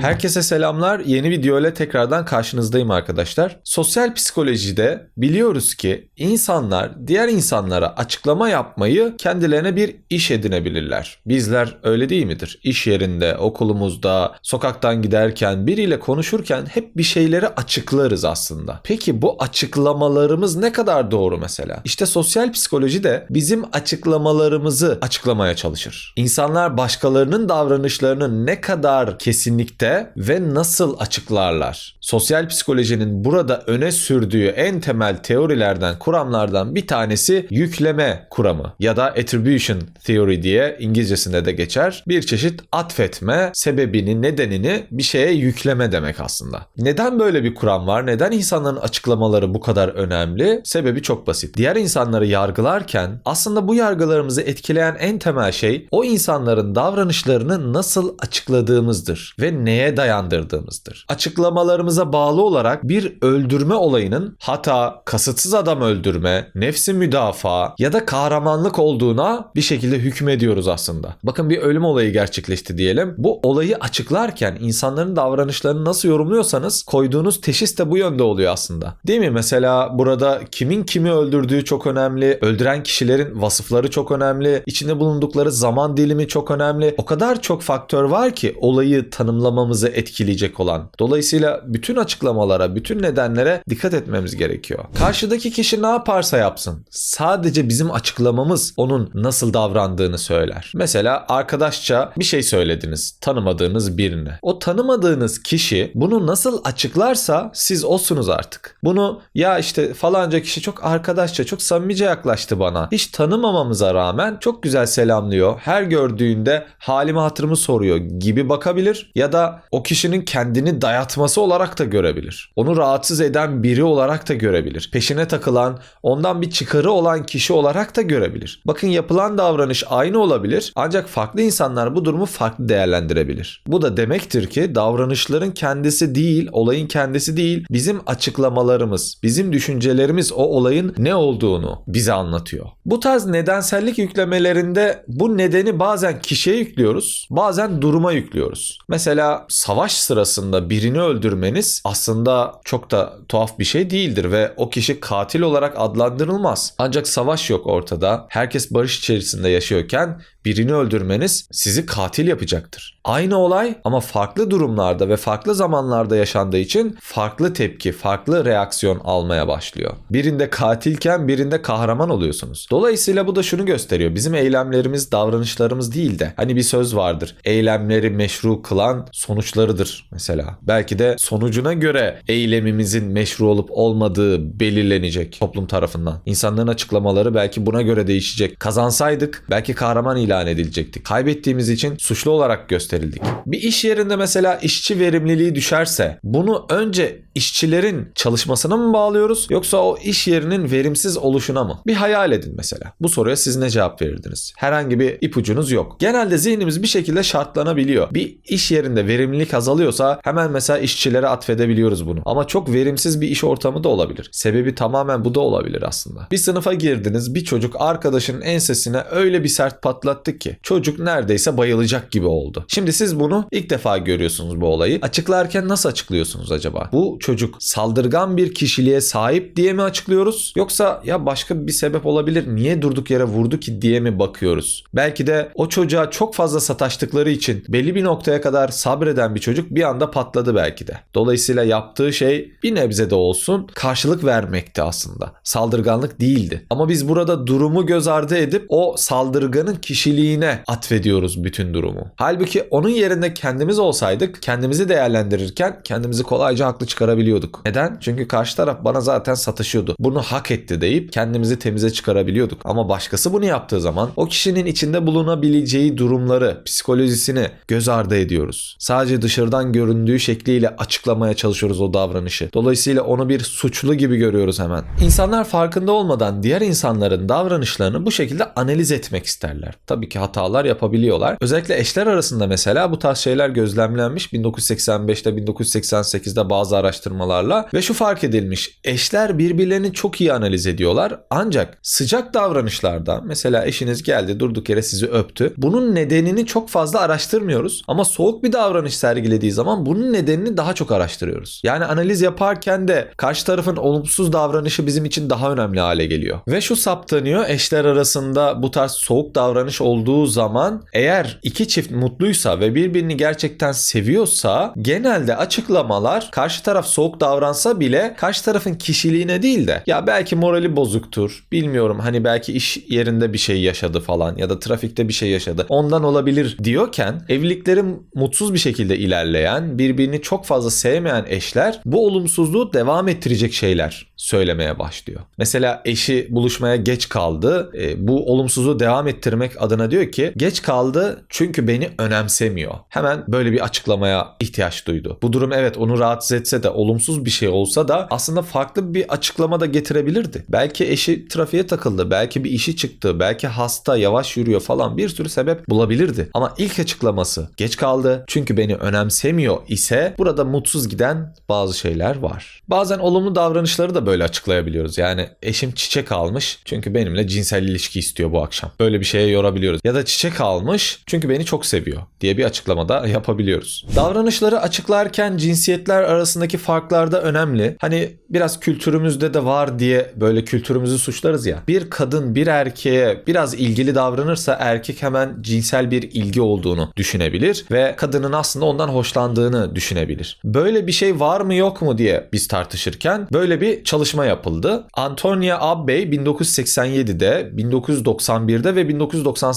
Herkese selamlar. Yeni video ile tekrardan karşınızdayım arkadaşlar. Sosyal psikolojide biliyoruz ki insanlar diğer insanlara açıklama yapmayı kendilerine bir iş edinebilirler. Bizler öyle değil midir? İş yerinde, okulumuzda, sokaktan giderken, biriyle konuşurken hep bir şeyleri açıklarız aslında. Peki bu açıklamalarımız ne kadar doğru mesela? İşte sosyal psikoloji de bizim açıklamalarımızı açıklamaya çalışır. İnsanlar başkalarının davranışlarını ne kadar kesinlikte ve nasıl açıklarlar? Sosyal psikolojinin burada öne sürdüğü en temel teorilerden, kuramlardan bir tanesi yükleme kuramı ya da attribution theory diye İngilizcesinde de geçer. Bir çeşit atfetme, sebebini, nedenini bir şeye yükleme demek aslında. Neden böyle bir kuram var? Neden insanların açıklamaları bu kadar önemli? Sebebi çok basit. Diğer insanları yargılarken aslında bu yargılarımızı etkileyen en temel şey o insanların davranışlarını nasıl açıkladığımızdır ve neye dayandırdığımızdır. Açıklamalarımıza bağlı olarak bir öldürme olayının hata, kasıtsız adam öldürme, nefsi müdafaa ya da kahramanlık olduğuna bir şekilde hükmediyoruz aslında. Bakın bir ölüm olayı gerçekleşti diyelim. Bu olayı açıklarken insanların davranışlarını nasıl yorumluyorsanız koyduğunuz teşhis de bu yönde oluyor aslında. Değil mi? Mesela burada kimin kimi öldürdüğü çok önemli. Öldüren kişilerin vasıfları çok önemli. içinde bulundukları zaman dilimi çok önemli. O kadar çok faktör var ki olayı tanımlamamızı etkileyecek olan. Dolayısıyla bütün açıklamalara, bütün nedenlere dikkat etmemiz gerekiyor. Karşıdaki kişi ne yaparsa yapsın. Sadece bizim açıklamamız onun nasıl davrandığını söyler. Mesela arkadaşça bir şey söylediniz tanımadığınız birine. O tanımadığınız kişi bunu nasıl açıklarsa siz olsunuz artık. Bunu ya işte falanca kişi çok arkadaşça, çok samimice yaklaştı bana. Hiç tanımamamıza rağmen çok güzel selamlıyor. Her gördüğünde halimi hatırımı soruyor gibi bakabilir ya da o kişinin kendini dayatması olarak da görebilir. Onu rahatsız eden biri olarak da görebilir. Peşine takılan, ondan bir çıkarı olan kişi olarak da görebilir. Bakın yapılan davranış aynı olabilir ancak farklı insanlar bu durumu farklı değerlendirebilir. Bu da demektir ki davranışların kendisi değil, olayın kendisi değil, bizim açıklamalarımız, bizim düşüncelerimiz o olayın ne olduğunu bize anlatıyor. Bu tarz nedensellik yüklemelerinde bu nedeni bazen kişiye yüklüyoruz, bazen duruma yüklüyoruz. Mesela savaş sırasında birini öldürmeniz aslında çok da tuhaf bir şey değildir ve o kişi katil olarak adlandırılmaz. Ancak savaş yok ortada. Herkes barış içerisinde yaşıyorken birini öldürmeniz sizi katil yapacaktır. Aynı olay ama farklı durumlarda ve farklı zamanlarda yaşandığı için farklı tepki, farklı reaksiyon almaya başlıyor. Birinde katilken birinde kahraman oluyorsunuz. Dolayısıyla bu da şunu gösteriyor. Bizim eylemlerimiz davranışlarımız değil de hani bir söz vardır. Eylemleri meşru kılan sonuçlarıdır mesela. Belki de sonucuna göre eylemimizin meşru olup olmadığı belirlenecek toplum tarafından. İnsanların açıklamaları belki buna göre değişecek. Kazansaydık belki kahraman ilan edilecektik. Kaybettiğimiz için suçlu olarak gösterildik. Bir iş yerinde mesela işçi verimliliği düşerse bunu önce işçilerin çalışmasına mı bağlıyoruz yoksa o iş yerinin verimsiz oluşuna mı? Bir hayal edin mesela. Bu soruya siz ne cevap verirdiniz? Herhangi bir ipucunuz yok. Genelde zihnimiz bir şekilde şartlanabiliyor. Bir iş yerinde verimlilik azalıyorsa hemen mesela işçilere atfedebiliyoruz bunu. Ama çok verimsiz bir iş ortamı da olabilir. Sebebi tamamen bu da olabilir aslında. Bir sınıfa girdiniz bir çocuk arkadaşının ensesine öyle bir sert patlattı ki çocuk neredeyse bayılacak gibi oldu. Şimdi siz bunu ilk defa görüyorsunuz bu olayı. Açıklarken nasıl açıklıyorsunuz acaba? Bu çocuk saldırgan bir kişiliğe sahip diye mi açıklıyoruz? Yoksa ya başka bir sebep olabilir niye durduk yere vurdu ki diye mi bakıyoruz? Belki de o çocuğa çok fazla sataştıkları için belli bir noktaya kadar sabreden bir çocuk bir anda patladı belki de. Dolayısıyla yaptığı şey bir nebze de olsun karşılık vermekti aslında. Saldırganlık değildi. Ama biz burada durumu göz ardı edip o saldırganın kişiliğine atfediyoruz bütün durumu. Halbuki onun yerinde kendimiz olsaydık kendimizi değerlendirirken kendimizi kolayca haklı çıkarabiliyorduk. Neden? Çünkü karşı taraf bana zaten satışıyordu. Bunu hak etti deyip kendimizi temize çıkarabiliyorduk. Ama başkası bunu yaptığı zaman o kişinin içinde bulunabileceği durumları, psikolojisini göz ardı ediyoruz. Sadece dışarıdan göründüğü şekliyle açıklamaya çalışıyoruz o davranışı. Dolayısıyla onu bir suçlu gibi görüyoruz hemen. İnsanlar farkında olmadan diğer insanların davranışlarını bu şekilde analiz etmek isterler. Tabii tabii ki hatalar yapabiliyorlar. Özellikle eşler arasında mesela bu tarz şeyler gözlemlenmiş 1985'te 1988'de bazı araştırmalarla ve şu fark edilmiş. Eşler birbirlerini çok iyi analiz ediyorlar. Ancak sıcak davranışlarda mesela eşiniz geldi durduk yere sizi öptü. Bunun nedenini çok fazla araştırmıyoruz ama soğuk bir davranış sergilediği zaman bunun nedenini daha çok araştırıyoruz. Yani analiz yaparken de karşı tarafın olumsuz davranışı bizim için daha önemli hale geliyor. Ve şu saptanıyor eşler arasında bu tarz soğuk davranış olduğu zaman eğer iki çift mutluysa ve birbirini gerçekten seviyorsa genelde açıklamalar karşı taraf soğuk davransa bile karşı tarafın kişiliğine değil de ya belki morali bozuktur bilmiyorum hani belki iş yerinde bir şey yaşadı falan ya da trafikte bir şey yaşadı ondan olabilir diyorken evliliklerin mutsuz bir şekilde ilerleyen birbirini çok fazla sevmeyen eşler bu olumsuzluğu devam ettirecek şeyler söylemeye başlıyor. Mesela eşi buluşmaya geç kaldı. E, bu olumsuzluğu devam ettirmek adına diyor ki geç kaldı çünkü beni önemsemiyor. Hemen böyle bir açıklamaya ihtiyaç duydu. Bu durum evet onu rahatsız etse de olumsuz bir şey olsa da aslında farklı bir açıklama da getirebilirdi. Belki eşi trafiğe takıldı, belki bir işi çıktı, belki hasta, yavaş yürüyor falan bir sürü sebep bulabilirdi. Ama ilk açıklaması geç kaldı çünkü beni önemsemiyor ise burada mutsuz giden bazı şeyler var. Bazen olumlu davranışları da böyle açıklayabiliyoruz. Yani eşim çiçek almış çünkü benimle cinsel ilişki istiyor bu akşam. Böyle bir şeye yorabiliyoruz. Ya da çiçek almış çünkü beni çok seviyor diye bir açıklamada yapabiliyoruz. Davranışları açıklarken cinsiyetler arasındaki farklar da önemli. Hani biraz kültürümüzde de var diye böyle kültürümüzü suçlarız ya. Bir kadın bir erkeğe biraz ilgili davranırsa erkek hemen cinsel bir ilgi olduğunu düşünebilir ve kadının aslında ondan hoşlandığını düşünebilir. Böyle bir şey var mı yok mu diye biz tartışırken böyle bir çalışma yapıldı. Antonia Abbey 1987'de, 1991'de ve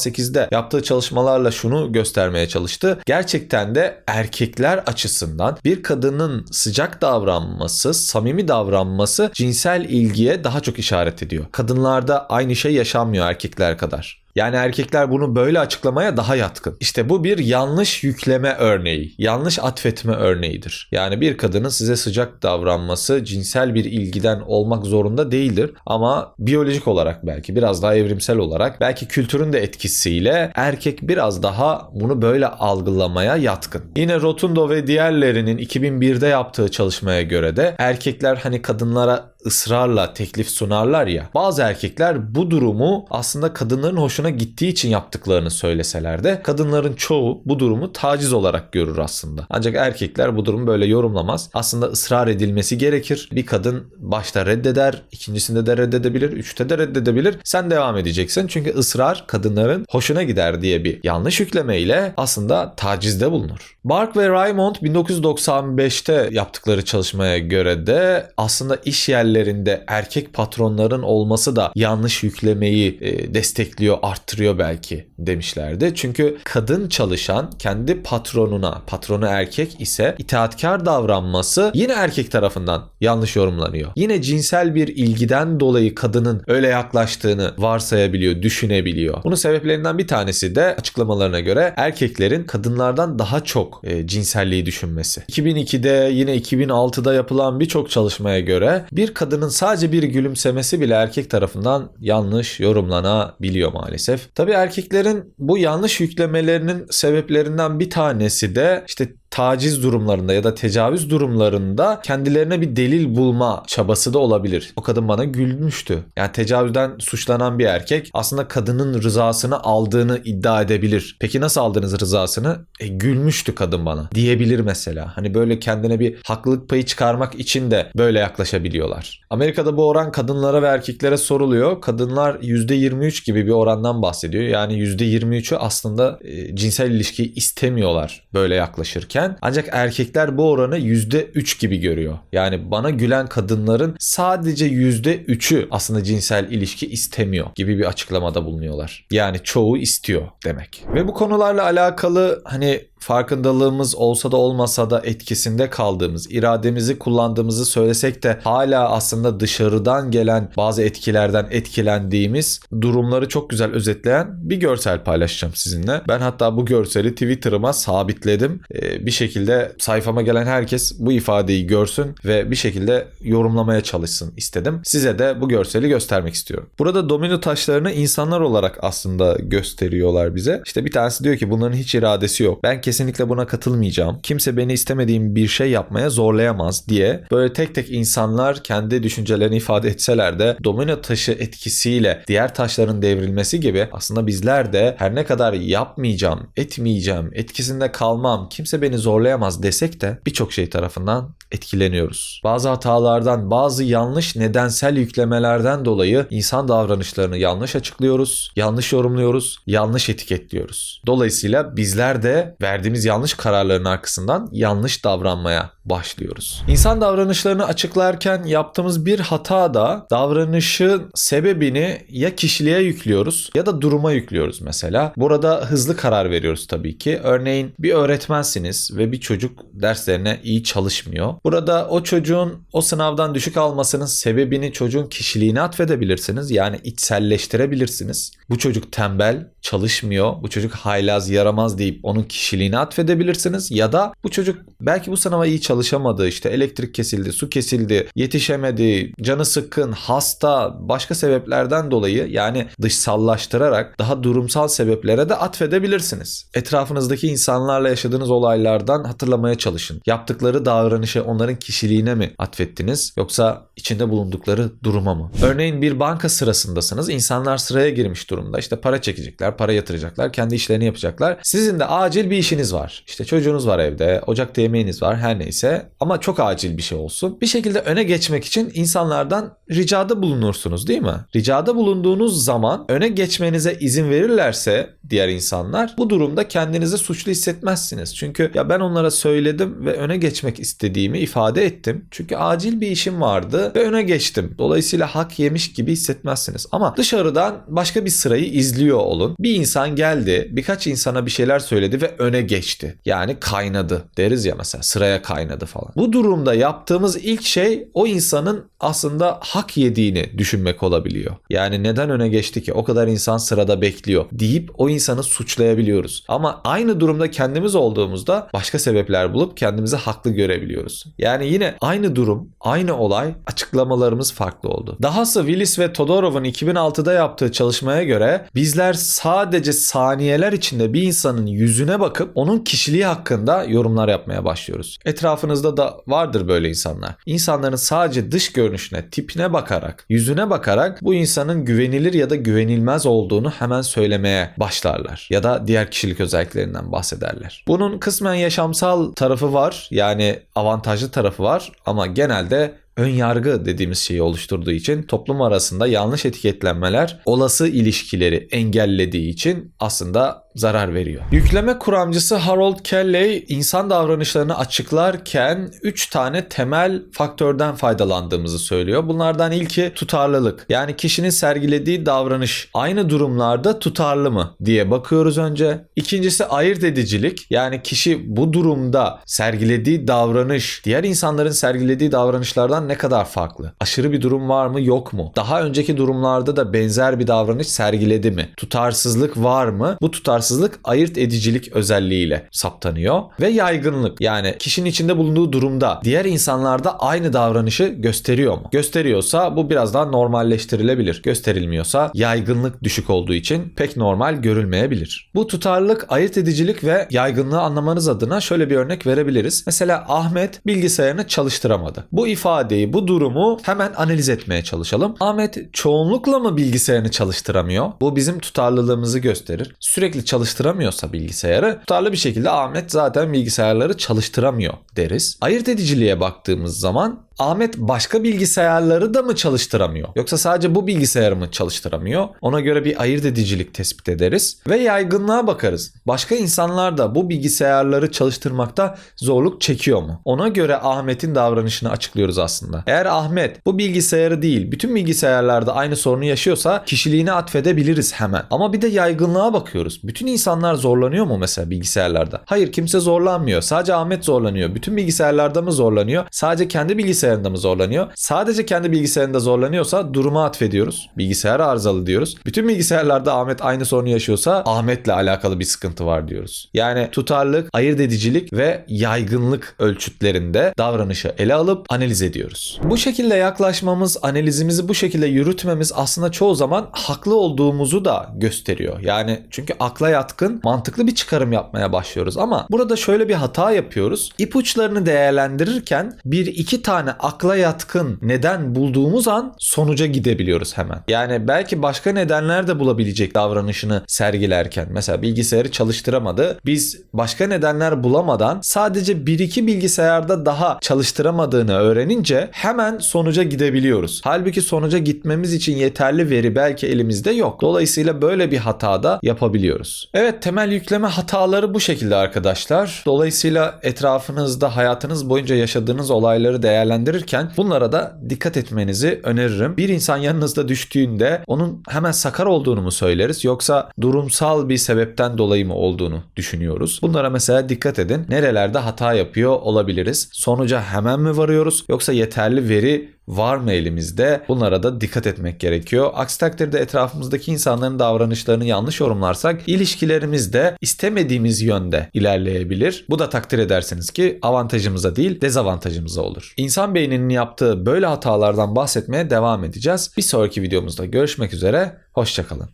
1998'de yaptığı çalışmalarla şunu göstermeye çalıştı. Gerçekten de erkekler açısından bir kadının sıcak davranması, samimi davranması cinsel ilgiye daha çok işaret ediyor. Kadınlarda aynı şey yaşanmıyor erkekler kadar. Yani erkekler bunu böyle açıklamaya daha yatkın. İşte bu bir yanlış yükleme örneği, yanlış atfetme örneğidir. Yani bir kadının size sıcak davranması cinsel bir ilgiden olmak zorunda değildir ama biyolojik olarak belki biraz daha evrimsel olarak belki kültürün de etkisiyle erkek biraz daha bunu böyle algılamaya yatkın. Yine Rotundo ve diğerlerinin 2001'de yaptığı çalışmaya göre de erkekler hani kadınlara ısrarla teklif sunarlar ya. Bazı erkekler bu durumu aslında kadınların hoşuna gittiği için yaptıklarını söyleseler de kadınların çoğu bu durumu taciz olarak görür aslında. Ancak erkekler bu durumu böyle yorumlamaz. Aslında ısrar edilmesi gerekir. Bir kadın başta reddeder, ikincisinde de reddedebilir, üçte de reddedebilir. Sen devam edeceksin. Çünkü ısrar kadınların hoşuna gider diye bir yanlış yüklemeyle aslında tacizde bulunur. Bark ve Raymond 1995'te yaptıkları çalışmaya göre de aslında iş yerlerinde erkek patronların olması da yanlış yüklemeyi e, destekliyor, arttırıyor belki demişlerdi. Çünkü kadın çalışan kendi patronuna, patronu erkek ise itaatkar davranması yine erkek tarafından yanlış yorumlanıyor. Yine cinsel bir ilgiden dolayı kadının öyle yaklaştığını varsayabiliyor, düşünebiliyor. Bunun sebeplerinden bir tanesi de açıklamalarına göre erkeklerin kadınlardan daha çok e, cinselliği düşünmesi. 2002'de yine 2006'da yapılan birçok çalışmaya göre bir kadının sadece bir gülümsemesi bile erkek tarafından yanlış yorumlanabiliyor maalesef. Tabii erkeklerin bu yanlış yüklemelerinin sebeplerinden bir tanesi de işte taciz durumlarında ya da tecavüz durumlarında kendilerine bir delil bulma çabası da olabilir. O kadın bana gülmüştü. Yani tecavüzden suçlanan bir erkek aslında kadının rızasını aldığını iddia edebilir. Peki nasıl aldınız rızasını? E, gülmüştü kadın bana diyebilir mesela. Hani böyle kendine bir haklılık payı çıkarmak için de böyle yaklaşabiliyorlar. Amerika'da bu oran kadınlara ve erkeklere soruluyor. Kadınlar %23 gibi bir orandan bahsediyor. Yani %23'ü aslında e, cinsel ilişki istemiyorlar böyle yaklaşırken gülerken ancak erkekler bu oranı %3 gibi görüyor. Yani bana gülen kadınların sadece %3'ü aslında cinsel ilişki istemiyor gibi bir açıklamada bulunuyorlar. Yani çoğu istiyor demek. Ve bu konularla alakalı hani farkındalığımız olsa da olmasa da etkisinde kaldığımız, irademizi kullandığımızı söylesek de hala aslında dışarıdan gelen bazı etkilerden etkilendiğimiz durumları çok güzel özetleyen bir görsel paylaşacağım sizinle. Ben hatta bu görseli Twitter'ıma sabitledim. Ee, bir şekilde sayfama gelen herkes bu ifadeyi görsün ve bir şekilde yorumlamaya çalışsın istedim. Size de bu görseli göstermek istiyorum. Burada domino taşlarını insanlar olarak aslında gösteriyorlar bize. İşte bir tanesi diyor ki bunların hiç iradesi yok. Ben kesinlikle buna katılmayacağım. Kimse beni istemediğim bir şey yapmaya zorlayamaz diye böyle tek tek insanlar kendi düşüncelerini ifade etseler de domino taşı etkisiyle diğer taşların devrilmesi gibi aslında bizler de her ne kadar yapmayacağım, etmeyeceğim, etkisinde kalmam, kimse beni zorlayamaz desek de birçok şey tarafından etkileniyoruz. Bazı hatalardan, bazı yanlış nedensel yüklemelerden dolayı insan davranışlarını yanlış açıklıyoruz, yanlış yorumluyoruz, yanlış etiketliyoruz. Dolayısıyla bizler de verdiğimiz yanlış kararların arkasından yanlış davranmaya başlıyoruz. İnsan davranışlarını açıklarken yaptığımız bir hata da davranışın sebebini ya kişiliğe yüklüyoruz ya da duruma yüklüyoruz mesela. Burada hızlı karar veriyoruz tabii ki. Örneğin bir öğretmensiniz ve bir çocuk derslerine iyi çalışmıyor. Burada o çocuğun o sınavdan düşük almasının sebebini çocuğun kişiliğine atfedebilirsiniz. Yani içselleştirebilirsiniz. Bu çocuk tembel, çalışmıyor, bu çocuk haylaz, yaramaz deyip onun kişiliğine atfedebilirsiniz. Ya da bu çocuk belki bu sınava iyi çalışamadı, işte elektrik kesildi, su kesildi, yetişemedi, canı sıkkın, hasta, başka sebeplerden dolayı yani dışsallaştırarak daha durumsal sebeplere de atfedebilirsiniz. Etrafınızdaki insanlarla yaşadığınız olaylardan hatırlamaya çalışın. Yaptıkları davranışı onların kişiliğine mi atfettiniz yoksa içinde bulundukları duruma mı? Örneğin bir banka sırasındasınız. İnsanlar sıraya girmiş durumda. İşte para çekecekler, para yatıracaklar, kendi işlerini yapacaklar. Sizin de acil bir işiniz var. İşte çocuğunuz var evde, ocakta yemeğiniz var her neyse ama çok acil bir şey olsun. Bir şekilde öne geçmek için insanlardan ricada bulunursunuz değil mi? Ricada bulunduğunuz zaman öne geçmenize izin verirlerse diğer insanlar bu durumda kendinizi suçlu hissetmezsiniz. Çünkü ya ben onlara söyledim ve öne geçmek istediğimi ifade ettim. Çünkü acil bir işim vardı ve öne geçtim. Dolayısıyla hak yemiş gibi hissetmezsiniz. Ama dışarıdan başka bir sırayı izliyor olun. Bir insan geldi, birkaç insana bir şeyler söyledi ve öne geçti. Yani kaynadı deriz ya mesela sıraya kaynadı falan. Bu durumda yaptığımız ilk şey o insanın aslında hak yediğini düşünmek olabiliyor. Yani neden öne geçti ki? O kadar insan sırada bekliyor deyip o insanı suçlayabiliyoruz. Ama aynı durumda kendimiz olduğumuzda başka sebepler bulup kendimizi haklı görebiliyoruz. Yani yine aynı durum, aynı olay açıklamalarımız farklı oldu. Dahası Willis ve Todorov'un 2006'da yaptığı çalışmaya göre bizler sadece saniyeler içinde bir insanın yüzüne bakıp onun kişiliği hakkında yorumlar yapmaya başlıyoruz. Etrafınızda da vardır böyle insanlar. İnsanların sadece dış görünüşüne, tipine bakarak, yüzüne bakarak bu insanın güvenilir ya da güvenilmez olduğunu hemen söylemeye başlarlar. Ya da diğer kişilik özelliklerinden bahsederler. Bunun kısmen yaşamsal tarafı var. Yani avantajlı tarafı var ama genelde ön yargı dediğimiz şeyi oluşturduğu için toplum arasında yanlış etiketlenmeler olası ilişkileri engellediği için aslında zarar veriyor. Yükleme kuramcısı Harold Kelley insan davranışlarını açıklarken 3 tane temel faktörden faydalandığımızı söylüyor. Bunlardan ilki tutarlılık. Yani kişinin sergilediği davranış aynı durumlarda tutarlı mı diye bakıyoruz önce. İkincisi ayırt edicilik. Yani kişi bu durumda sergilediği davranış diğer insanların sergilediği davranışlardan ne kadar farklı? Aşırı bir durum var mı yok mu? Daha önceki durumlarda da benzer bir davranış sergiledi mi? Tutarsızlık var mı? Bu tutarsızlık ayırt edicilik özelliğiyle saptanıyor ve yaygınlık. Yani kişinin içinde bulunduğu durumda diğer insanlarda aynı davranışı gösteriyor mu? Gösteriyorsa bu biraz daha normalleştirilebilir. Gösterilmiyorsa yaygınlık düşük olduğu için pek normal görülmeyebilir. Bu tutarlılık, ayırt edicilik ve yaygınlığı anlamanız adına şöyle bir örnek verebiliriz. Mesela Ahmet bilgisayarını çalıştıramadı. Bu ifadeyi, bu durumu hemen analiz etmeye çalışalım. Ahmet çoğunlukla mı bilgisayarını çalıştıramıyor? Bu bizim tutarlılığımızı gösterir. Sürekli çalıştıramıyorsa bilgisayarı tutarlı bir şekilde Ahmet zaten bilgisayarları çalıştıramıyor deriz. Ayırt ediciliğe baktığımız zaman Ahmet başka bilgisayarları da mı çalıştıramıyor? Yoksa sadece bu bilgisayarı mı çalıştıramıyor? Ona göre bir ayırt edicilik tespit ederiz ve yaygınlığa bakarız. Başka insanlar da bu bilgisayarları çalıştırmakta zorluk çekiyor mu? Ona göre Ahmet'in davranışını açıklıyoruz aslında. Eğer Ahmet bu bilgisayarı değil bütün bilgisayarlarda aynı sorunu yaşıyorsa kişiliğini atfedebiliriz hemen. Ama bir de yaygınlığa bakıyoruz. Bütün insanlar zorlanıyor mu mesela bilgisayarlarda? Hayır kimse zorlanmıyor. Sadece Ahmet zorlanıyor. Bütün bilgisayarlarda mı zorlanıyor? Sadece kendi bilgisayarında mı zorlanıyor? Sadece kendi bilgisayarında zorlanıyorsa duruma atfediyoruz. Bilgisayar arızalı diyoruz. Bütün bilgisayarlarda Ahmet aynı sorunu yaşıyorsa Ahmet'le alakalı bir sıkıntı var diyoruz. Yani tutarlılık, ayırt edicilik ve yaygınlık ölçütlerinde davranışı ele alıp analiz ediyoruz. Bu şekilde yaklaşmamız, analizimizi bu şekilde yürütmemiz aslında çoğu zaman haklı olduğumuzu da gösteriyor. Yani çünkü akla yatkın, mantıklı bir çıkarım yapmaya başlıyoruz ama burada şöyle bir hata yapıyoruz. İpuçlarını değerlendirirken bir iki tane akla yatkın neden bulduğumuz an sonuca gidebiliyoruz hemen. Yani belki başka nedenler de bulabilecek davranışını sergilerken. Mesela bilgisayarı çalıştıramadı. Biz başka nedenler bulamadan sadece bir iki bilgisayarda daha çalıştıramadığını öğrenince hemen sonuca gidebiliyoruz. Halbuki sonuca gitmemiz için yeterli veri belki elimizde yok. Dolayısıyla böyle bir hata da yapabiliyoruz. Evet temel yükleme hataları bu şekilde arkadaşlar. Dolayısıyla etrafınızda hayatınız boyunca yaşadığınız olayları değerlendirirken bunlara da dikkat etmenizi öneririm. Bir insan yanınızda düştüğünde onun hemen sakar olduğunu mu söyleriz yoksa durumsal bir sebepten dolayı mı olduğunu düşünüyoruz. Bunlara mesela dikkat edin. Nerelerde hata yapıyor olabiliriz? Sonuca hemen mi varıyoruz yoksa yeterli veri var mı elimizde? Bunlara da dikkat etmek gerekiyor. Aksi takdirde etrafımızdaki insanların davranışlarını yanlış yorumlarsak ilişkilerimiz de istemediğimiz yönde ilerleyebilir. Bu da takdir edersiniz ki avantajımıza değil dezavantajımıza olur. Beyninin yaptığı böyle hatalardan bahsetmeye devam edeceğiz. Bir sonraki videomuzda görüşmek üzere. Hoşçakalın.